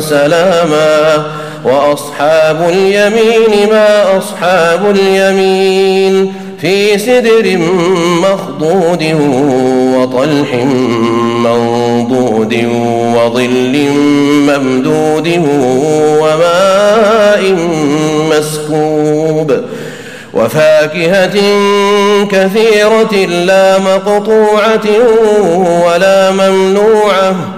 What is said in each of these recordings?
سلاما وأصحاب اليمين ما أصحاب اليمين في سدر مخضود وطلح منضود وظل ممدود وماء مسكوب وفاكهة كثيرة لا مقطوعة ولا ممنوعة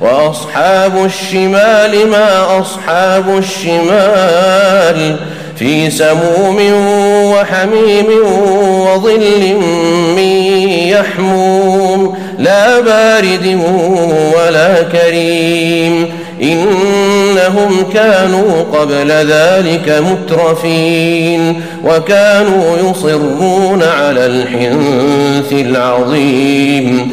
وأصحاب الشمال ما أصحاب الشمال في سموم وحميم وظل من يحموم لا بارد ولا كريم إنهم كانوا قبل ذلك مترفين وكانوا يصرون على الحنث العظيم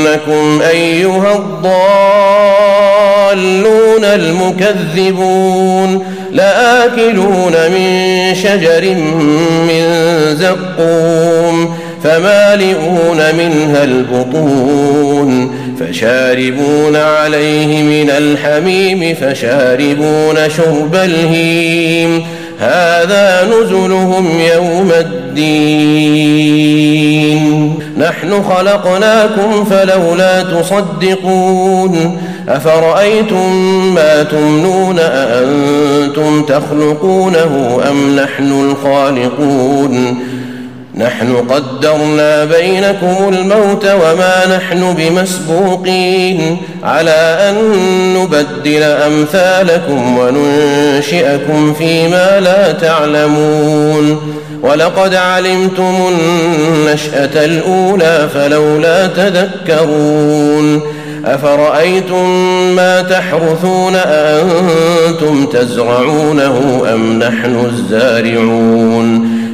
إنكم أيها الضالون المكذبون لآكلون من شجر من زقوم فمالئون منها البطون فشاربون عليه من الحميم فشاربون شرب الهيم هذا نزلهم يوم الدين. نحن خلقناكم فلولا تصدقون. أفرأيتم ما تمنون أأنتم تخلقونه أم نحن الخالقون؟ نحن قدرنا بينكم الموت وما نحن بمسبوقين على أن نبدل أمثالكم وننشئكم فيما لا تعلمون. ولقد علمتم النشأة الأولى فلولا تذكرون. أفرأيتم ما تحرثون أأنتم تزرعونه أم نحن الزارعون؟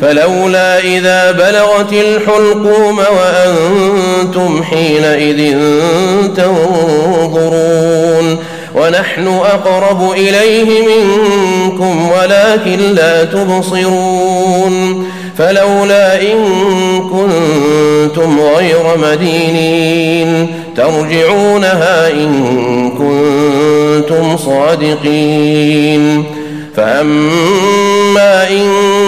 فلولا إذا بلغت الحلقوم وأنتم حينئذ تنظرون ونحن أقرب إليه منكم ولكن لا تبصرون فلولا إن كنتم غير مدينين ترجعونها إن كنتم صادقين فأما إن